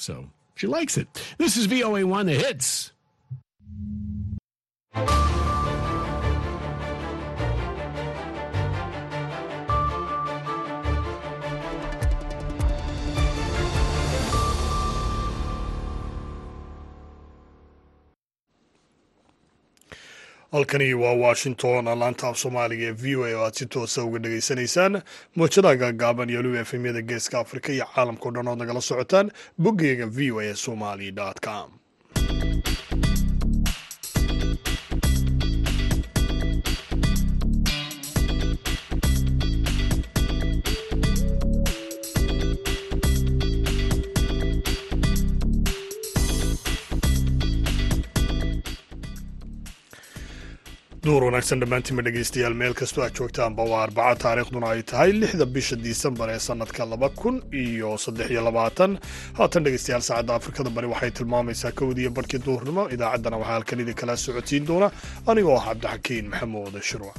So she likes it. This is VOA One, the hits. Halkani waa washington laanta af soomaaliga ee v o a oo aad si toosa uga dhegaysanaysaan muwjadaha gaagaaban iyo waliba efemyada geeska afrika iyo caalamkao dhan ood nagala socotaan boggeyga v o a somali com duur wanaagsan dhammaantiinma dhegaystayaal meel kastoo aad joogtaanba waa arbaca taariikhduna ay tahay lixda bisha disembar ee sannadka laba kun iyo saddex iyo labaatan. Haatan dhegaystayaal saacadda afrikada bari waxay tilmaamaysaa kowdiiyo barhkii duurnimo idaacaddana waxaa halkan idin kala socodsiin doona. Anigoo ah cabdixakiin maxamuud shirwa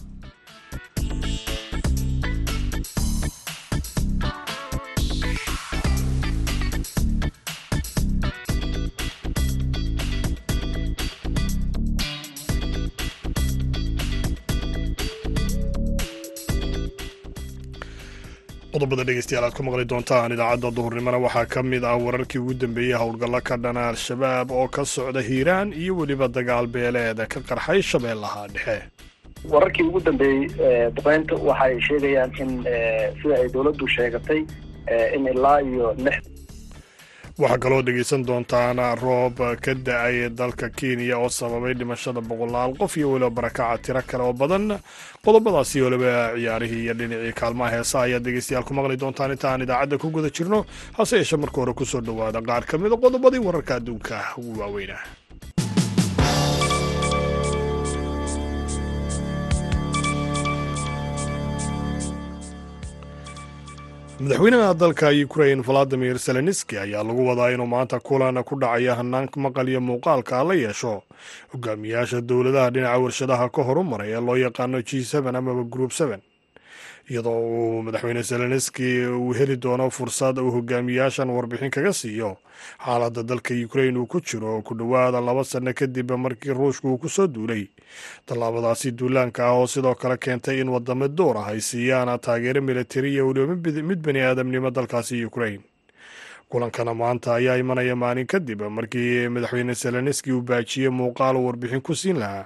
qodobada dhegeystayaal aad ku maqli doontaan idaacadda duhurnimona waxaa ka mid ah wararkii ugu dambeeyey howlgallo ka dhana al-shabaab oo ka socda hiiraan iyo weliba dagaal beeleed ka qarxay shabeellaha dhexe. Wararkii ugu dambeeyey duqeynta waxay sheegayaan in sida ay dowladdu sheegatay in ilaa iyo lix waxaa kaloo dhegaysan doontaan roob ka da'ay dalka kenya oo sababay dhimashada boqolaal qof iyo weliba barakaca tiro kale oo badan. Qodobadaasi weliba ciyaarihii iyo dhinacii kaalmaha heesa ayaad dhegeystayaal ku maqli doontaan inta aan idaacadda ku guda jirno hase yeeshee marka hore ku soo dhowaada qaar ka mida qodobadii wararka adduunka ugu waaweynah madaxweynaha dalka ukrain valadimir zelenski ayaa lagu wadaa inuu maanta kulan ku dhacaya hanaan maqal iyo muuqaalka la yeesho. Hogaamiyaasha dowladaha dhinaca warshadaha ka horumaray ee loo yaqaano g amaba group iyadoo uu madaxweyne zelenski uu heli doono fursad uu hogaamiyaashan warbixin kaga siiyo. Xaaladda dalka ukrain uu ku jiro ku dhowaada laba sanno kadib markii ruushka uu ku soo duulay. Tallaabadaasi duulaanka ah oo sidoo kale keentay in wadamo door ah ay siiyaan taageero militari iyo weliba mid bani aadamnimo dalkaasi ukrain kulankana maanta ayaa imanaya maalin kadib markii madaxweyne zelenski uu baajiyey muuqaal uu warbixin ku siin lahaa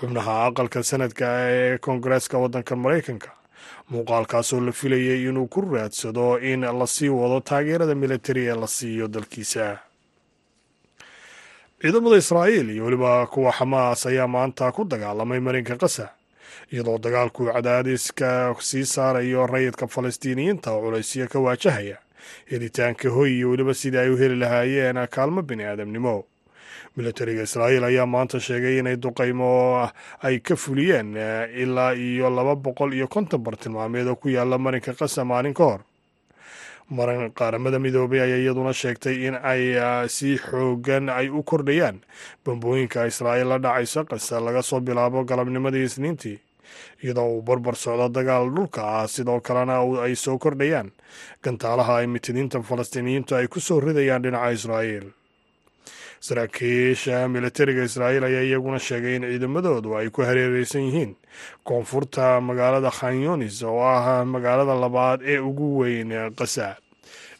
xubnaha aqalka sanadka ee koongareeska waddanka maraykanka muuqaalkaasoo la filayay inuu ku raadsado in la sii wado taageerada militari ee la siiyo dalkiisa. Ciidamada israa'iil iyo weliba kuwa xamaas ayaa maanta ku dagaalamay marinka qasa iyadoo dagaalku cadaadiska sii saarayo rayidka falastiiniyiinta oo culaysyo ka waajahaya helitaanka hoy iyo weliba sidii ay u heli lahaayeen kaalmo bini aadamnimo militariga israa'iil ayaa maanta sheegay inay duqaymo ay ka fuliyeen ilaa iyo laba boqol iyo konton bartilmaameed oo ku yaalla marinka qasa maalin ka hor. Maran qaaramada midoobay ayaa iyaduna sheegtay in ay si xoogan ay u kordhayaan bambooyinka israa'iil la dhacayso qasa laga soo bilaabo galabnimadii isniintii iyadoo uu barbar socdo dagaal dhulka ah sidoo kalena ay soo kordhayaan gantaalaha ay mitiniinta falastiiniyiintu ay ku soo ridayaan dhinaca israa'iil saraakiisha militariga israa'iil ayaa iyaguna sheegay in ciidamadoodu ay ku hareereysan yihiin. Koonfurta magaalada khanyonis oo ah magaalada labaad ee ugu weyn qasa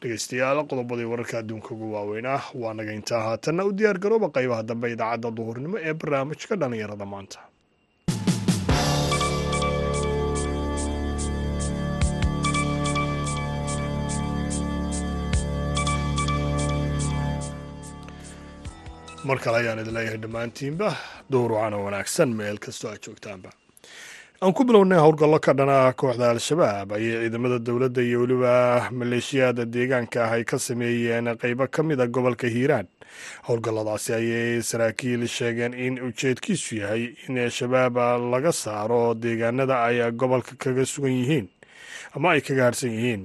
dhegeystayaal qodobadii wararka adduunka ugu waaweyn ah waa naga intaa haatanna u diyaar garooba qaybaha dambe idaacadda duhurnimo ee barnaamijka dhallinyarada maanta mar kale ayaan idin leeyahay dhammaantiinba. Dowrucana wanaagsan meel kastoo aad joogtaanba. Aan ku bilownay howlgallo ka dhana kooxda al-shabaab. Ayay ciidamada dowladda iyo weliba maleeshiyada deegaanka ah ay ka sameeyeen qeybo ka mid a gobolka hiiraan. Howlgalladaasi ayay saraakiil sheegeen in ujeedkiisu yahay in shabaab laga saaro deegaanada ay gobolka kaga sugan yihiin ama ay kaga harsan yihiin.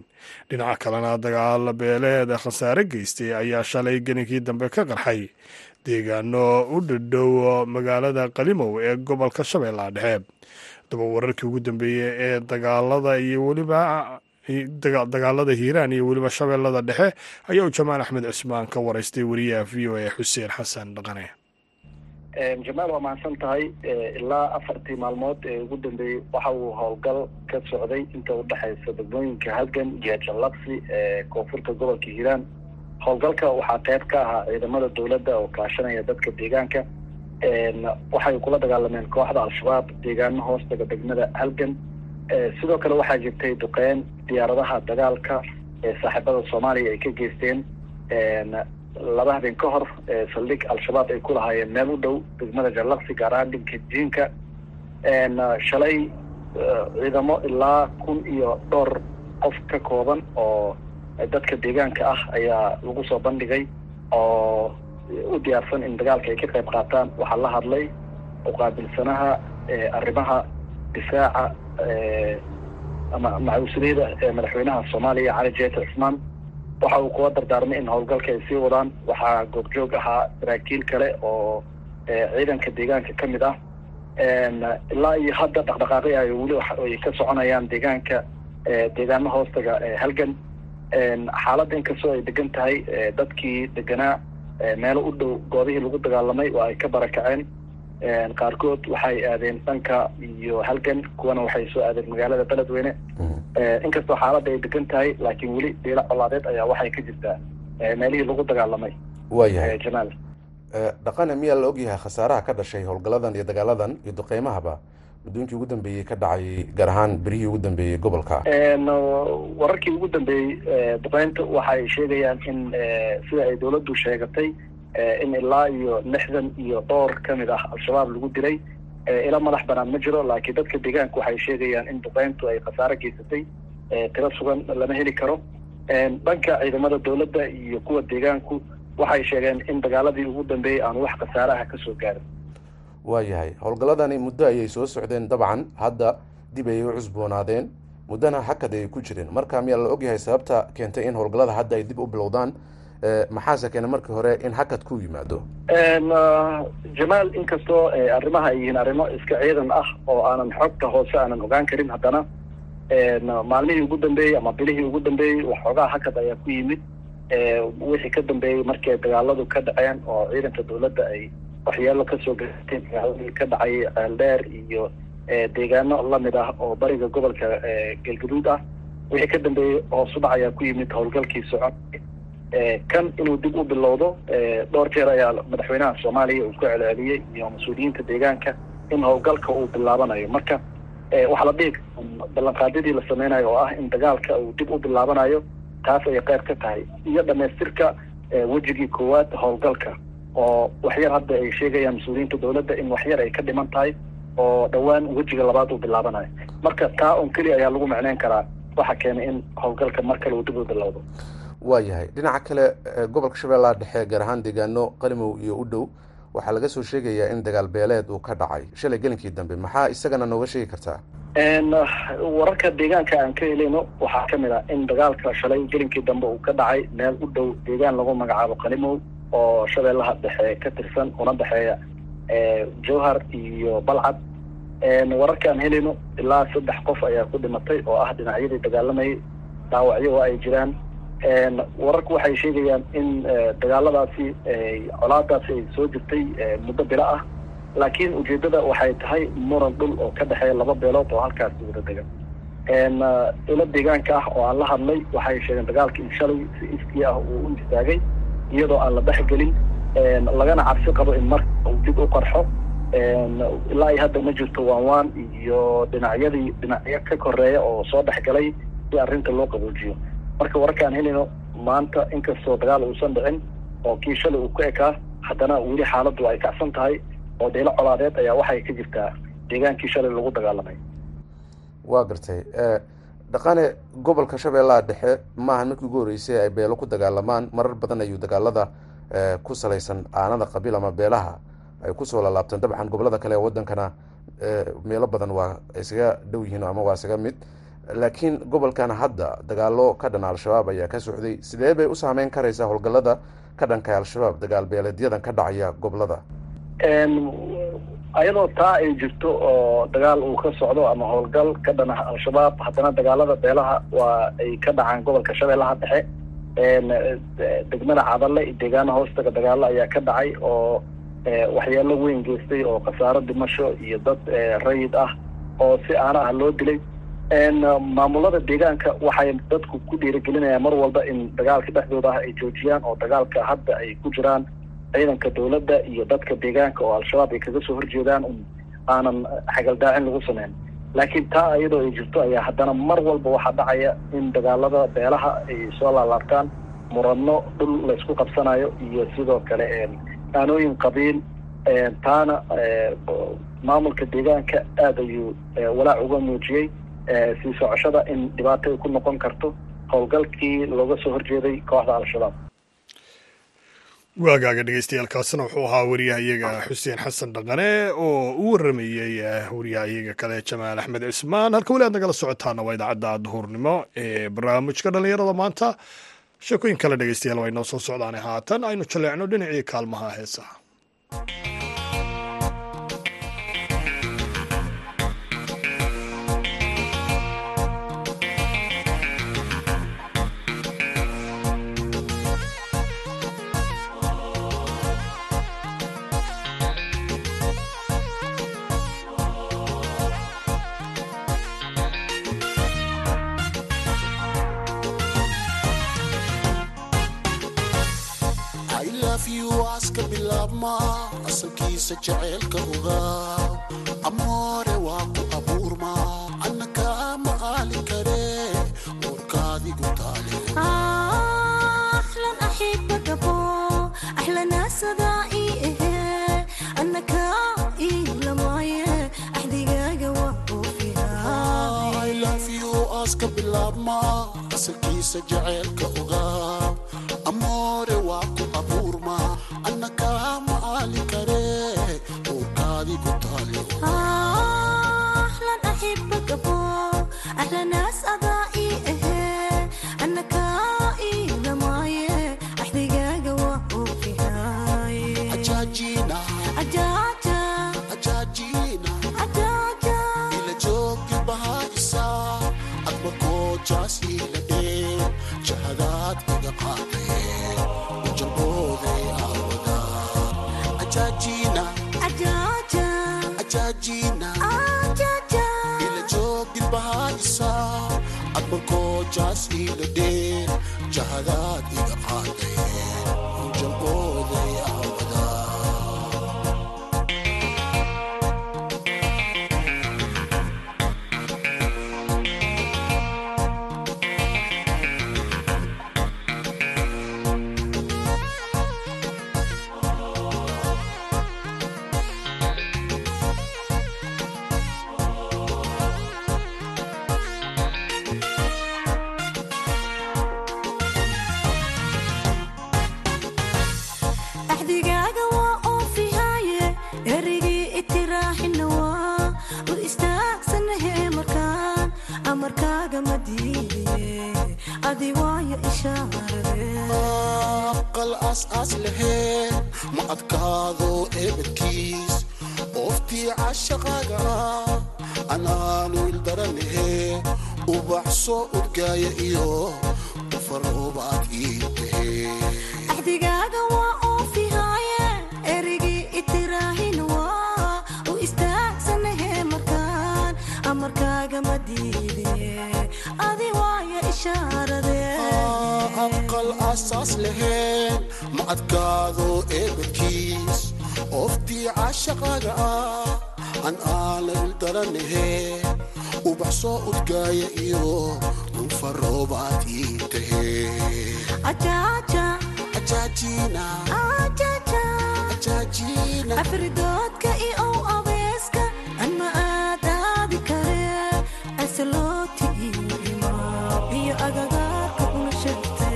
Dhinaca kalena dagaal beeleed khasaare geystay ayaa shalay geninkii dambe ka qarxay. Deegaano u dhadhow magaalada qalimow ee gobolka shabeellaha dhexe. Daba wararkii ugu dambeeyey ee dagaalada iyo weliba dagaalada hiiraan iyo weliba shabeellada dhexe ayaa uu jamaal axmed cismaan ka waraystay wariyaha v o a xuseen xasan dhaqane jamaal waa mahadsan tahay ilaa afartii maalmood ee ugu dambeeyey waxa uu howlgal ka socday inta udhexaysa degmooyinka halgan iyo jallabsi ee koonfurta gobolka hiiraan. Howlgalka waxaa qeyb ka ahaa ciidamada dowladda oo kaashanaya dadka deegaanka. Waxay kula dagaalameen kooxda al-shabaab deegaano hoostaga degmada halgan. Sidoo kale waxaa jirtay duqeyn diyaaradaha dagaalka ee saaxiibada soomaaliya ay ka geysteen laba habeen ka hor saldhig al-shabaab ay ku lahaayeen meel u dhow degmada jallaqsi gaar ahaan dhinka jiinka shalay ciidamo ilaa kun iyo dhowr qof ka kooban oo dadka deegaanka ah ayaa lagu soo bandhigay oo u diyaarsan in dagaalka ay ka qayb qaataan. Waxaa la hadlay uqaabilsanaha arrimaha difaaca ama macuusuliyada ee madaxweynaha soomaaliya cali jeeta cismaan waxa uu kuwa dardaarmay in howlgalka ay sii wadaan. Waxaa goobjoog ahaa saraakiil kale oo ciidanka deegaanka ka mid ah. Ilaa iyo hadda dhaqdhaqaaqi ay weli ay ka soconayaan deegaanka deegaano hoostaga halgan. Xaaladda inkastoo ay degan tahay dadkii deganaa meelo u dhow goobihii lagu dagaalamay oo ay ka barakaceen qaarkood waxay aadeen dhanka iyo halgan kuwana waxay soo aadeen magaalada beledweyne inkastoo xaaladda ay degan tahay laakiin weli diila colaadeed ayaa waxay ka jirtaa meelihii lagu dagaalamay. Waayahay jamaal. Dhaqane miyaa la ogyahay khasaaraha ka dhashay howlgalladan iyo dagaaladan iyo duqeymahaba? Muddooyinkii ugu dambeeyey ka dhacay gaar ahaan berihii ugu dambeeyey gobolka. Wararkii ugu dambeeyey duqeynta waxay sheegayaan in sida ay dowladdu sheegatay in ilaa iyo lixdan iyo dhowr ka mid ah al-shabaab lagu dilay ila madax banaan ma jiro laakiin dadka deegaanka waxay sheegayaan in duqeyntu ay khasaaro geysatay tiro sugan lama heli karo. Dhanka ciidamada dowladda iyo kuwa deegaanku waxay sheegeen in dagaaladii ugu dambeeyey aan wax khasaaraha ka soo gaarin. Waayahay howlgalladani muddo ayay soo socdeen dabcan hadda dib ayay u cusboonaadeen muddana hakad ayay ku jireen. Marka miyaa la ogyahay sababta keentay in howlgallada hadda ay dib u bilowdaan maxaase keena markii hore in hakad ku yimaado? Jamaal inkastoo arrimaha ay yihiin arrimo iska ciidan ah oo aanan xogta hoose aanan ogaan karin haddana. Maalmihii ugu dambeeyey ama bilihii ugu dambeeyey waxoogaa hakad ayaa ku yimid. Wixii ka dambeeyey markii ay dagaaladu ka dhaceen oo ciidanka dowladda ay waxyeelo ka soo gaarteen dagaaladii ka dhacay ceeldheer iyo deegaano la mid ah oo bariga gobolka galgaduud ah. Wixii ka dambeeyey hoos ayaa ku yimid howlgalkii socon kan inuu dib u bilowdo dhowr jeer ayaa madaxweynaha soomaaliya uu ku celceliyey iyo mas'uuliyiinta deegaanka in howlgalka uu bilaabanayo. Marka waxaa la dhihi ballanqaadyadii la sameynayo oo ah in dagaalka uu dib u bilaabanayo taas ayay qayb ka tahay. Iyo dhamaystirka wejigii koowaad howlgalka oo waxyar hadda ay sheegayaan mas'uuliyiinta dowladda in waxyar ay ka dhiman tahay oo dhowaan wejiga labaad uu bilaabanayo. Marka taa un keliya ayaa lagu macneyn karaa. Waxa keenay in howlgalka mar kale uu dib u bilowdo waayahay. Dhinaca kale gobolka shabeellaha dhexe gaar ahaan deegaano qalimow iyo u dhow waxaa laga soo sheegayaa in dagaal beeleed uu ka dhacay. Shalay gelinkii dambe maxaa isagana nooga sheegi kartaa? Wararka deegaanka aan ka helayno waxaa ka mid ah in dagaalka shalay gelinkii dambe uu ka dhacay meel u dhow deegaan lagu magacaabo qalimow oo shabeellaha dhexe ka tirsan una dhexeeya jowhar iyo balcad. Wararka aan helayno ilaa saddex qof ayaa ku dhimatay oo ah dhinacyadii dagaalamayay dhaawacyo oo ay jiraan wararku waxay sheegayaan in dagaaladaasi colaadaasi ay soo jirtay muddo bilo ah. Laakiin ujeedada waxay tahay muran dhul oo ka dhexeeya laba beelood oo halkaasi wada degan ilo deegaanka ah oo aan la hadlay waxay sheegeen dagaalka in shalay si iskii ah uu u istaagay iyadoo aan la dhexgelin lagana cabsi qabo in marka uu dib u qarxo. Ilaa iyo hadda ma jirto waan waan iyo dhinacyadii dhinacyo ka koreeya oo soo dhexgalay si arrinta loo qaboojiyo marka wararka aan helino maanta inkastoo dagaal uusan dhicin oo kii shalay uu ku ekaa haddana weli xaaladdu ay kacsan tahay oo deelo colaadeed ayaa waxay ka jirtaa deegaankii shalay lagu dagaalamay. Waa gartay. Dhaqane gobolka shabeellaha dhexe maahan markii ugu horreysay ay beelo ku dagaalamaan marar badan ayuu dagaalada ku salaysan aanada qabiil ama beelaha ay ku soo lalaabtaan dabcan gobollada kale ee wadankana meelo badan waa isaga dhow yihiin ama waa isaga mid laakiin gobolkan hadda dagaalo ka dhan al-shabaab ayaa ka socday. Sidee bay u saameyn karaysaa howlgallada ka dhanka al-shabaab dagaal beeleedyadan ka dhacaya gobollada? Ayadoo taa ay jirto oo dagaal uu ka socdo ama howlgal ka dhan al-shabaab haddana dagaalada beelaha waa ay ka dhacaan gobolka shabeellaha dhexe. Degmada cadalle iyo deegaana hoostaga dagaalo ayaa ka dhacay oo waxyeelo weyn geystay oo khasaaro dhimasho iyo dad rayid ah oo si aana ah loo dilay maamulada deegaanka waxay dadku ku dhiirigelinayaan mar walba in dagaalka dhexdooda ah ay joojiyaan oo dagaalka hadda ay ku jiraan ciidanka dawladda iyo dadka deegaanka oo al-shabaab ay kaga soo horjeedaan un aanan xagaldaacin lagu sameyn. Laakiin taa iyadoo ay jirto ayaa haddana mar walba waxaa dhacaya in dagaalada beelaha ay soo laalaabtaan murano dhul laysku qabsanayo iyo sidoo kale aanooyin qabiil taana maamulka deegaanka aada ayuu walaac uga muujiyey sii socoshada in dhibaato ay ku noqon karto howlgalkii looga soo horjeeday kooxda al-shabaab. Waagaaga dhegeystayaaalkaasina wuxuu ahaa wariyahayaga xuseen xasan dhaqane oo u waramayey wariyahayaga kale jamaal axmed cismaan. Halka weli aad nagala socotaana waa idaacadda duhurnimo ee barnaamijka dhallinyarada maanta. Sheekooyin kale dhegeystayaal waa inoo soo socdaane haatan. Aynu jaleecno dhinacii kaalmaha heesaha dareenkiisa jaceylka ogaa amoore waa ku abuurma adna kaa maqaali karee uurkaadigu taale aska bilaabma asalkiisa jaceylka oga koojaas ila dhee jahadaad cashaqaaga ah an aana ildaranahe ubax soo udgaaya iyo ajaja ajaajina afridoodka iyo ow abeeska an ma aadaadi kare asalooti iyo agagaarka una sheegte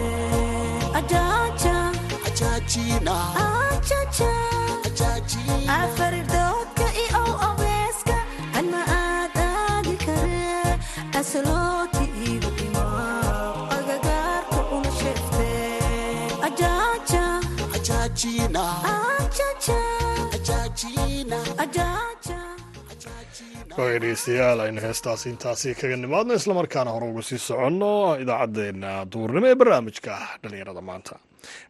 dhegeystayaal aynu heestaasi intaasi kaga nimaadno islamarkaana hore uga sii soconno idaacaddeenna duurnimo ee barnaamijka dhalinyarada maanta.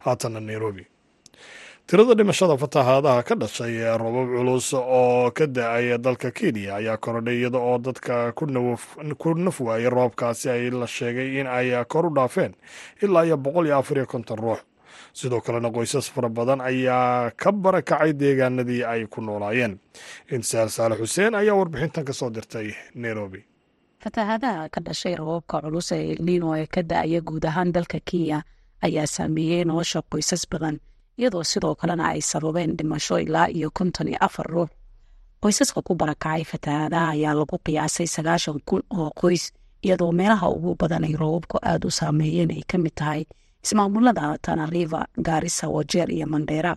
Haatana nairobi. Tirada dhimashada fatahaadaha ka dhashay ee robab culus oo ka da'ay dalka kenya ayaa korodhay iyada oo dadka ku naf waayay roobkaasi ay la sheegay in ay kor u dhaafeen ilaa iyo boqol iyo afar iyo konton ruux sidoo kalena qoysas fara badan ayaa ka barakacay deegaanadii ay ku noolaayeen. Insaal saale xuseen ayaa warbixintan ka soo dirtay nairobi. Fatahaadaha ka dhashay roobabka culus ee elnino ee ka da'aya guud ahaan dalka kenya ayaa saameeyey nolosha qoysas badan iyadoo sidoo kalena ay sababeen dhimasho ilaa iyo konton iyo afar ruux. Qoysaska ku barakacay fatahaadaha ayaa lagu qiyaasay sagaashan kun oo qoys iyadoo meelaha ugu badan ay roobabku aada u saameeyeen ay ka mid tahay ismaamulada tanariva gaarisa wajeer iyo mandheera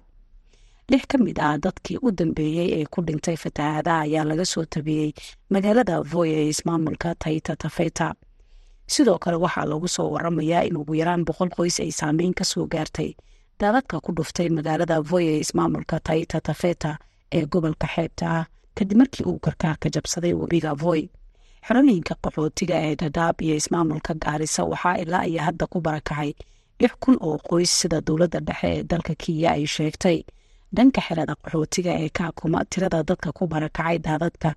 lix ka mid ah dadkii u dambeeyey ee ku dhintay fatahaadaha ayaa laga soo tabiyey magaalada voy ee ismaamulka taita tafeta. Sidoo kale waxaa lagu soo waramayaa in ugu yaraan boqol qoys ay saameyn ka soo gaartay daadadka ku dhuftay magaalada voy ee ismaamulka taita tafeta ee gobolka xeebta ah kadib markii uu karkaar ka jabsaday webiga voy xerooyinka qaxootiga ee dhadhaab iyo ismaamulka gaarisa waxaa ilaa iyo hadda ku barakacay lix kun oo qoys sida dowladda dhexe ee dalka kenya ay sheegtay dhanka xerada qaxootiga ee kaakuma tirada dadka ku barakacay daadadka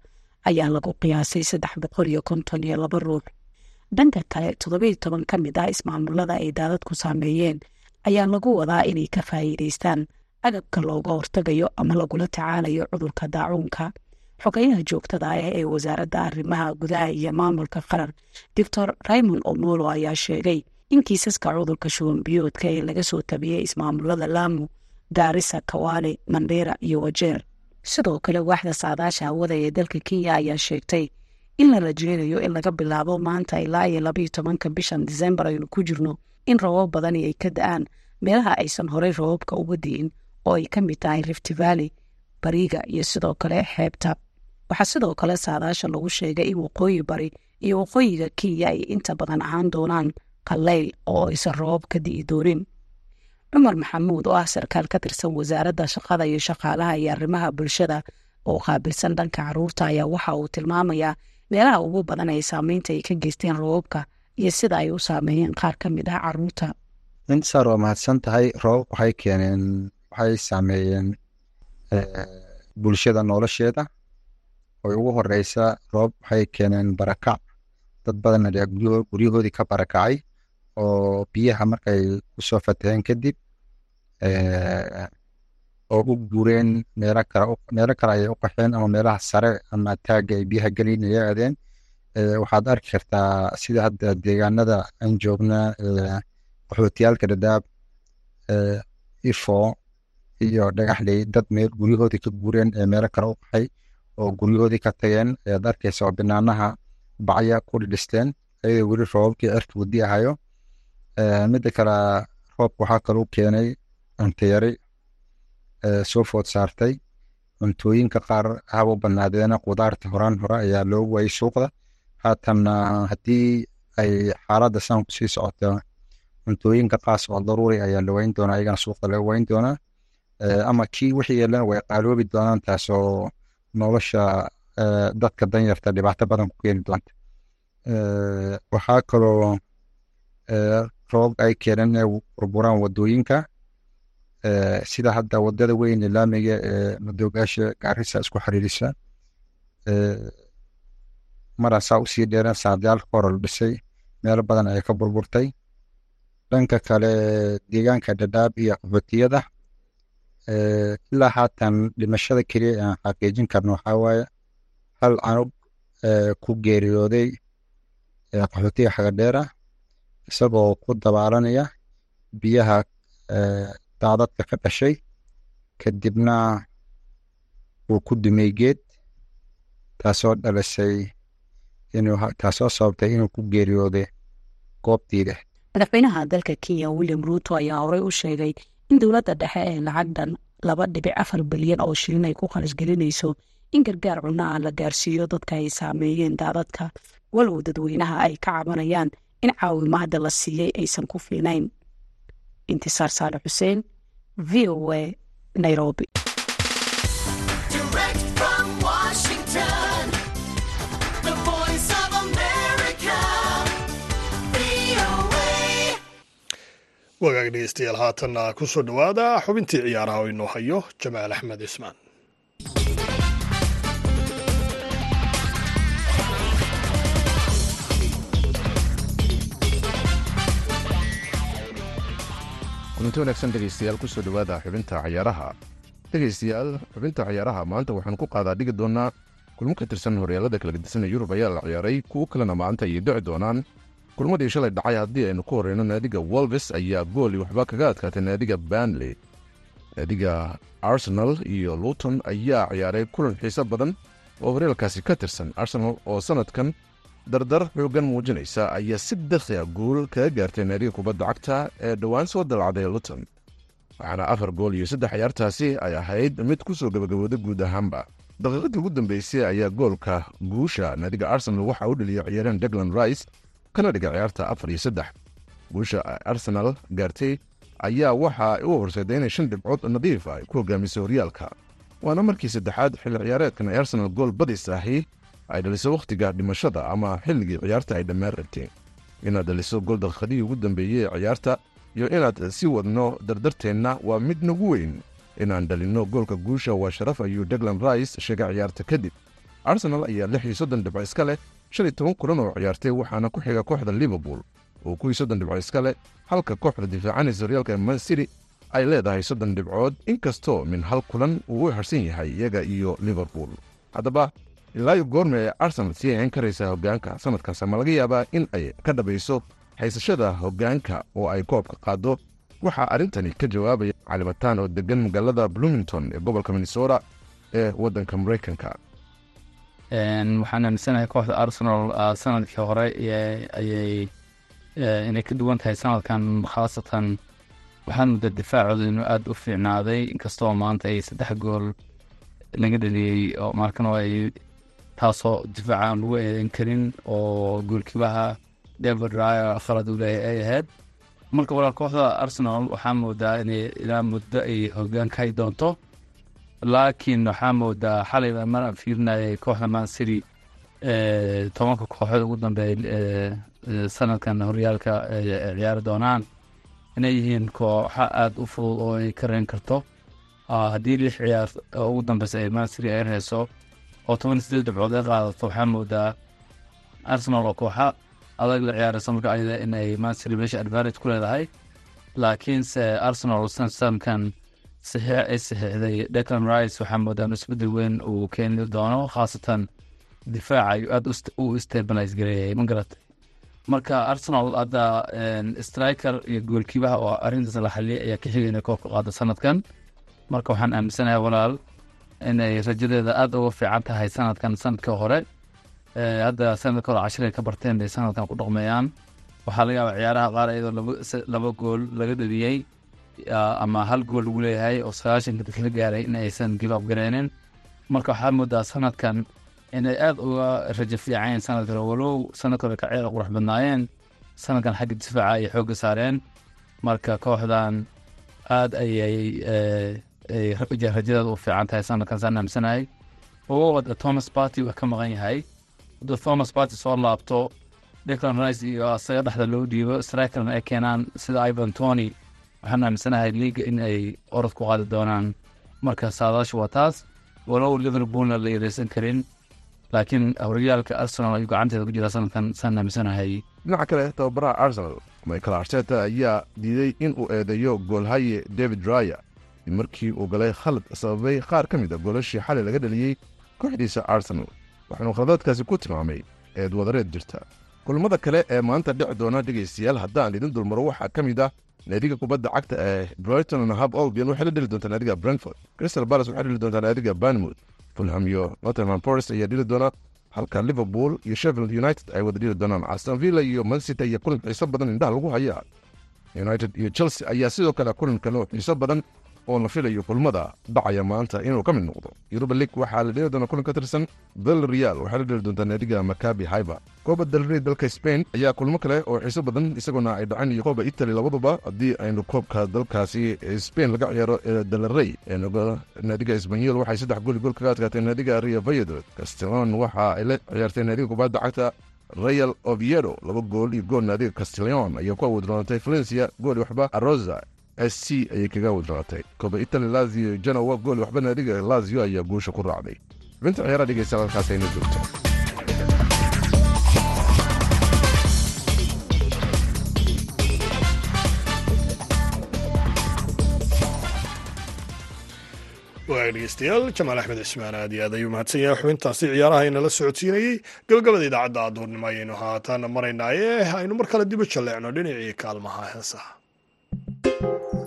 ayaa lagu qiyaasay saddex boqol iyo konton iyo laba ruux. Dhanka kale toddobiiyo toban ka mid ah ismaamulada ay daadadku saameeyeen ayaa lagu wadaa inay ka faa'iidaystaan agabka looga hortagayo ama lagula tacaalayo cudurka daacuunka. Xogeyaha joogtada ah ee wasaaradda arrimaha gudaha iyo maamulka qaran doctor raymond omolo ayaa sheegay in kiisaska cudurka shuban biyoodka ee laga soo tabiyey ismaamulada laamu gaarisa kawaale mandheera iyo wajeer sidoo kale waaxda saadaasha hawada ee dalka kenya ayaa sheegtay in la rajeynayo in laga bilaabo maanta ilaa iyo labaiyo tobanka bishan disembar aynu ku jirno in robab badani ay ka da'aan. Meelaha aysan horey robabka uga di'in oo ay ka mid tahay rift bariga iyo sidoo kale xeebta. Waxaa sidoo kale saadaasha lagu sheegay in waqooyi bari iyo waqooyiga kenya ay inta badan ahaan doonaan qallayl oo aysan robab ka di'i cumar maxamuud oo ah sarkaal ka tirsan wasaaradda shaqada iyo shaqaalaha iyo arrimaha bulshada oo qaabilsan dhanka carruurta ayaa waxa uu tilmaamayaa meelaha ugu badan ee saameynta ay ka geysteen roobabka iyo sida ay u saameeyeen qaar ka mid ah carruurta intisaar waa mahadsan tahay roobab waxay keeneen waxay saameeyeen bulshada nolosheeda. Oy ugu horeysa roobab waxay keeneen barakac. Dad badan ayaa guryahoodii ka barakacay oo biyaha markay ku soo fataheen kadib oo u guureen meelo kale ayay u qaxeen ama meelaha sare ama taagga ay biyaha gelin ay waxaad arki kartaa sida hadda deegaanada aan joogna qaxootiyaalka dhadhaab ifo iyo dhagaxley dad meel guryahoodii ka guureen ee meelo kale u qaxay oo guryahoodii ka tageen. Ayaad arkaysa oo binaanaha bacya ku dhidhisteen ayadoo weli roobabkii cirka wadi ahayo midda kale roobka waxaa kaluu keenay cunto yari soo food saartay. Cuntooyinka qaar haba banaadeena qudaarta horaan hore ayaa loogu waayay suuqda. Haatanna haddii ay xaaladda saan ku sii socoto cuntooyinka qaas oo daruuri ayaa la wayn doonaa iyagana suuqda laga wayn doonaa. Ama kii wixii yeelana way qaaloobi doonaan taasoo nolosha dadka danyarta dhibaato badan ku keeni doonta. Waxaa kaloo roobab ay keeneen inay burburaan waddooyinka sida hadda waddada weyn ee laamiga ee madoogaasha gaarisa isku xiriirisa maraasaa u sii dheereen saadiyaalka hore la dhisay meelo badan ayay ka burburtay. Dhanka kale deegaanka dhadhaab iyo qaxootiyada ilaa haatan dhimashada keliya aan xaqiijin karno waxaa waaye hal canug ku geeriyooday qaxootiga xagadheera isagoo ku dabaalanaya biyaha daadadka ka dhashay. Kadibna uu ku dumay geed taasoo dhalisay taasoo sababtay inuu ku geeriyooday goobtiida madaxweynaha dalka kenya william ruuto ayaa horey u sheegay in dowladda dhexe ee lacag dhan laba dhibic afar bilyan oo shilin ay ku kharash gelinayso in gargaar cunno ah la gaarsiiyo dadka ay saameeyeen daadadka. Walow dadweynaha ay ka cabanayaan in caawimaada la siiyey aysan ku fiinayn intisaar saale xuseen v o a nairobi. Wagaag dhegeystayaal haatanna ku soo dhowaada xubintii ciyaaraha oo inoo hayo jamaal axmed cismaan kulanti wanaagsan dhegaystayaal ku soo dhowaada xubinta cayaaraha dhegaystayaal xubinta cayaaraha maanta waxaan ku qaadaa dhigi doonaa kulmo ka tirsan horyaalada kala gedisan ee yurub ayaa la ciyaaray kuwo kalena maanta ayay dhici doonaan. Kulmadii shalay dhacay haddii aynu ku horreyno naadiga wolves ayaa gooli waxba kaga adkaatay naadiga banley naadiga arsenal iyo luton ayaa ciyaaray kulan xiiso badan oo horyaalkaasi ka tirsan arsenal oo sannadkan dardar xooggan muujinaysa ayaa si dakhia guul kaga gaartay naadiga kubadda cagta ee dhowaan soo dalacday luton waxaana afar gool iyo saddex ciyaartaasi ay ahayd mid ku soo gabagabooda guud ahaanba. Daqiiqadii ugu dambeysay ayaa goolka guusha naadiga arsenal waxa u dheliyay ciyaaryahan deglan rice kana dhiga ciyaarta afar iyo saddex. Guusha arsenal gaartay ayaa waxa u horseeday inay shan dhibcood nadiif ay ku hogaamisay horyaalka waana markii saddexaad xilli ciyaareedkan ay arsenal gool badis ahi ay dhaliso wakhtiga dhimashada ama xilligii ciyaarta ay dhammaan rabteen inaad dhaliso daqiiqadihii ugu dambeeyey ee ciyaarta iyo inaad sii wadno dardarteenna waa mid nagu weyn. Inaan dhalinno goolka guusha waa sharaf ayuu deglan rice sheegay ciyaarta kadib. Arsenal ayaa lix iyo soddon dhibco iska leh shan iyo toban kulan oo ciyaartay waxaana ku xiga kooxda liverpool. Oo kuwii soddon dhibco iska leh halka kooxda difaacanaysa horyaalka man city ay leedahay soddon dhibcood inkastoo min hal kulan uu u harsan yahay iyaga iyo liverpool. Haddaba ilaayo goorme ee arsenal sii hayn karaysaa hoggaanka sannadkaas ama laga yaabaa in ay ka dhabayso haysashada hoggaanka oo ay koobka qaaddo. Waxaa arrintani ka jawaabaya calimataan oo deggan magaalada bloomington ee gobolka minnesota ee waddanka maraykanka waxaan aaminsanahay kooxda arsenal ah, sannadkii hore ayay eh, inay ka duwan tahay sanadkan khaasatan. Waxaan mudda difaacooda inuu aada u fiicnaaday inkastoo maanta ay saddex gool laga dhaliyey oo markan oo ay taasoo difaaca aan lagu eedeyn karin oo goolkiibaha david raya khalad uu leeyahay ay ahayd. Marka walaal kooxda arsenal waxaa moodaa inay ilaa muddo ay hoggaan ka doonto. Laakiin waxaa moodaa xalay baa mar aan fiirinayay kooxda man city eh, tobanka kooxood ugu dambeeya eh, eh, sanadkan horyaalka ay ciyaari doonaan. Inay yihiin kooxa aada u fudud oo ay ka reen karto. Ah, haddii lix ciyaar ugu dambeysa ay man city ay reyso oo toban sideed dhibcood ay qaadato waxaa moodaa arsenal oo kooxa adag la ciyaaraysa marka ayada in ay meesha advantage ku leedahay. Laakiinse arsenal sanadkan saxiix ay saxiixday declan rice waxaa moodaa isbeddel weyn uu keeni doono khaasatan difaaca ayuu aada u st- u stabilize gareeyay ma garatay? Marka arsenal hadda striker iyo goolkiibaha oo arrintaas la xaliyay ayaa ka xigay koobka qaado sanadkan. Marka waxaan aaminsanahay walaal inay rajadeeda aada uga fiican tahay sanadkan sanadka hore. Hadda sanadka hore cashir ay ka barteen bay sanadkan ku dhaqmeeyaan. Waxaa laga yaabaa ciyaaraha qaar iyadoo laba gool laga dhaliyey ama hal gool lagu leeyahay oo sagaashanka la gaaray in aysan gareenin. Marka waxaa moodaa sanadkan inay aada uga rajo fiicayeen sanadka hore walow sanadka ka ciyaar qurux badnaayeen sanadkan xagga difaaca ayay xoogga saareen. Marka kooxdan aada ayay ay rajadeeda u fiican tahay sanadkan saan aaminsanahay. Oo wada thomas party waa ka maqan yahay. Hadduu thomas party soo laabto declan rice iyo asaga dhexda loo dhiibo strikerna ay keenaan sida ivan tony waxaan aaminsanahay liiga in ay orod ku qaadi doonaan marka saadaashu waa taas. Walow liverpoolna la yareysan karin laakiin horyaalka arsenal ayuu gacanteeda ku jira sanadkan saan aaminsanahay. Dhinaca kale tababaraha arsenal michael arteta ayaa diiday in uu eedeeyo goolhaye david raya markii uu galay khalad sababay qaar ka mid a goolashii xalay laga dhaliyey kooxdiisa arsenal waxaanu khaladaadkaasi ku tilmaamay eed wadareed jirta kulamada kale ee maanta dhici doona dhegaystayaal haddaan idin dulmaro waxaa ka mid ah naadiga kubadda cagta ee brighton and hub albion waxay la dheli doontaa naadiga brentford. Crystal palace waxay dheli doontaa naadiga banmouth fulham iyo nottingham forest ayaa dheli doona halka liverpool iyo sheffield united ay wada dheli doonaan. Aston villa iyo mancity ayaa kulan xiiso badan indhaha lagu hayaa. United iyo chelsea ayaa sidoo kale kulan kale oo xiiso badan oo la filayo kulmada dhacaya maanta inuu ka mid noqdo. Yuruba lig waxaa la dheli doonaa kulan ka tirsan bel real. Waxaa la dheli doontaa naadiga makabi haiba kooba dalrey dalka spain ayaa kulmo kale oo xiiso badan isagoona ay dhaceen iyo kooba italy labaduba haddii aynu koobka dalkaasi spain laga ciyaaro ee dalrey naadiga isbanyol waxay saddex gooli gool kaga adkaatay naadiga rio valladolid. Castellon waxa ay la ciyaartay naadiga kubadda cagta real oviedo. Laba gool iyo gool naadiga castellon ayaa ku awoodroonatay valencia. Gool waxba arosa s c ayay kaga awoodroonatay kooba italy lazio genowa gool waxba naadiga lazio ayaa guusha ku raacday. Xubinta ciyaaraha dhegeysta halkaas ayna joogto waag dhegeystayaal jamaal axmed cismaan aad iyo aad ayuu mahadsan yahay xubintaasi ciyaaraha inala socodsiinayey gabagabada idaacadda adoornimo ayaynu haataana maraynaaye aynu mar kale dibu jalleecno dhinacii kaalmaha heesaha Música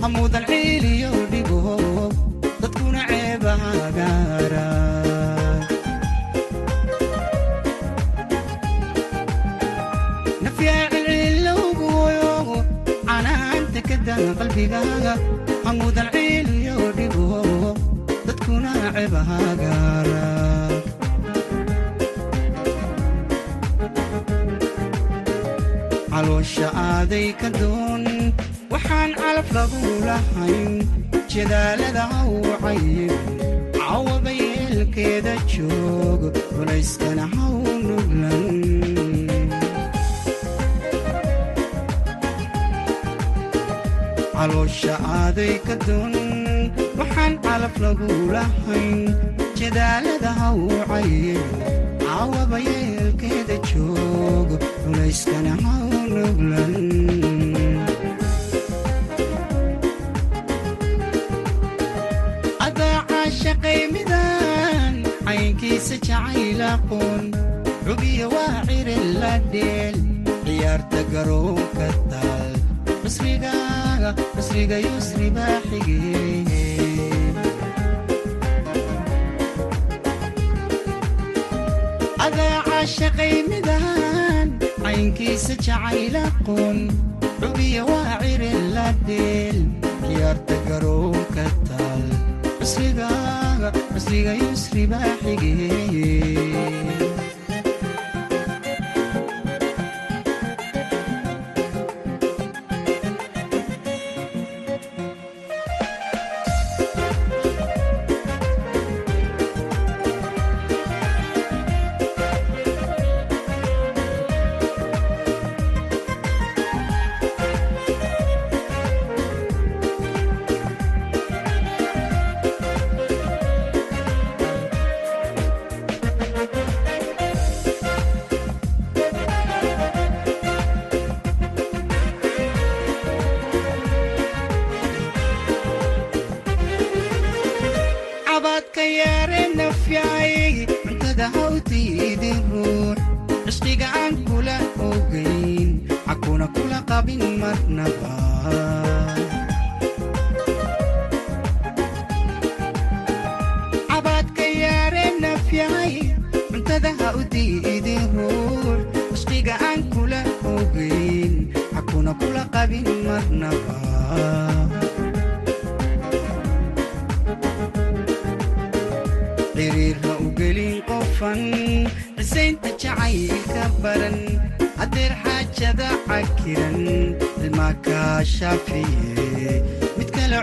hamuudan ciiliyo dhigo dadkuna ceebahagaara nafyaacilcilowgoyo canaanta ka daa qalbigaaga hamuudan ciiliyo dhigo dadkuna ceebahagaara caloosha aaday ka doon yeelkeeda joog culayskana haw nuglan caloosha caynkiisa jacaylaqoon cubiya waa cirin la dheel ciyaarta garoonka taal cusrigaaga cusriga yusri baa xige adaaca shaqaymidan caynkiisa jacaylaqoon cubiya waa cirin la dheel ciyaarta garoonka taal cusriga yusri baa marnaba xiriirha u gelin qofan cisaynta jacaylka baran haddeer xaajada cakiran ilmaa kaa shaafiye mid kale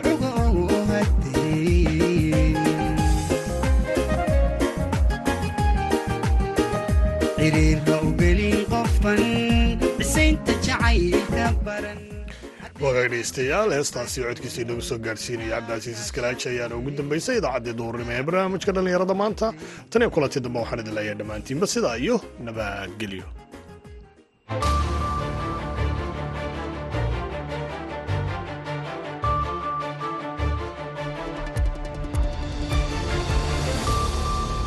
wagaag dhegeystayaal heestaasi codkiisa inagu soo gaadhsiinaya cabdicasiis iskalaaji ayaana ugu dambaysay idaacaddii duurnimo ee barnaamijka dhallinyarada maanta. Tan iyo kulantii dambe waxaan idin leeyahay dhammaantiinba sidaa iyo nabadgelyo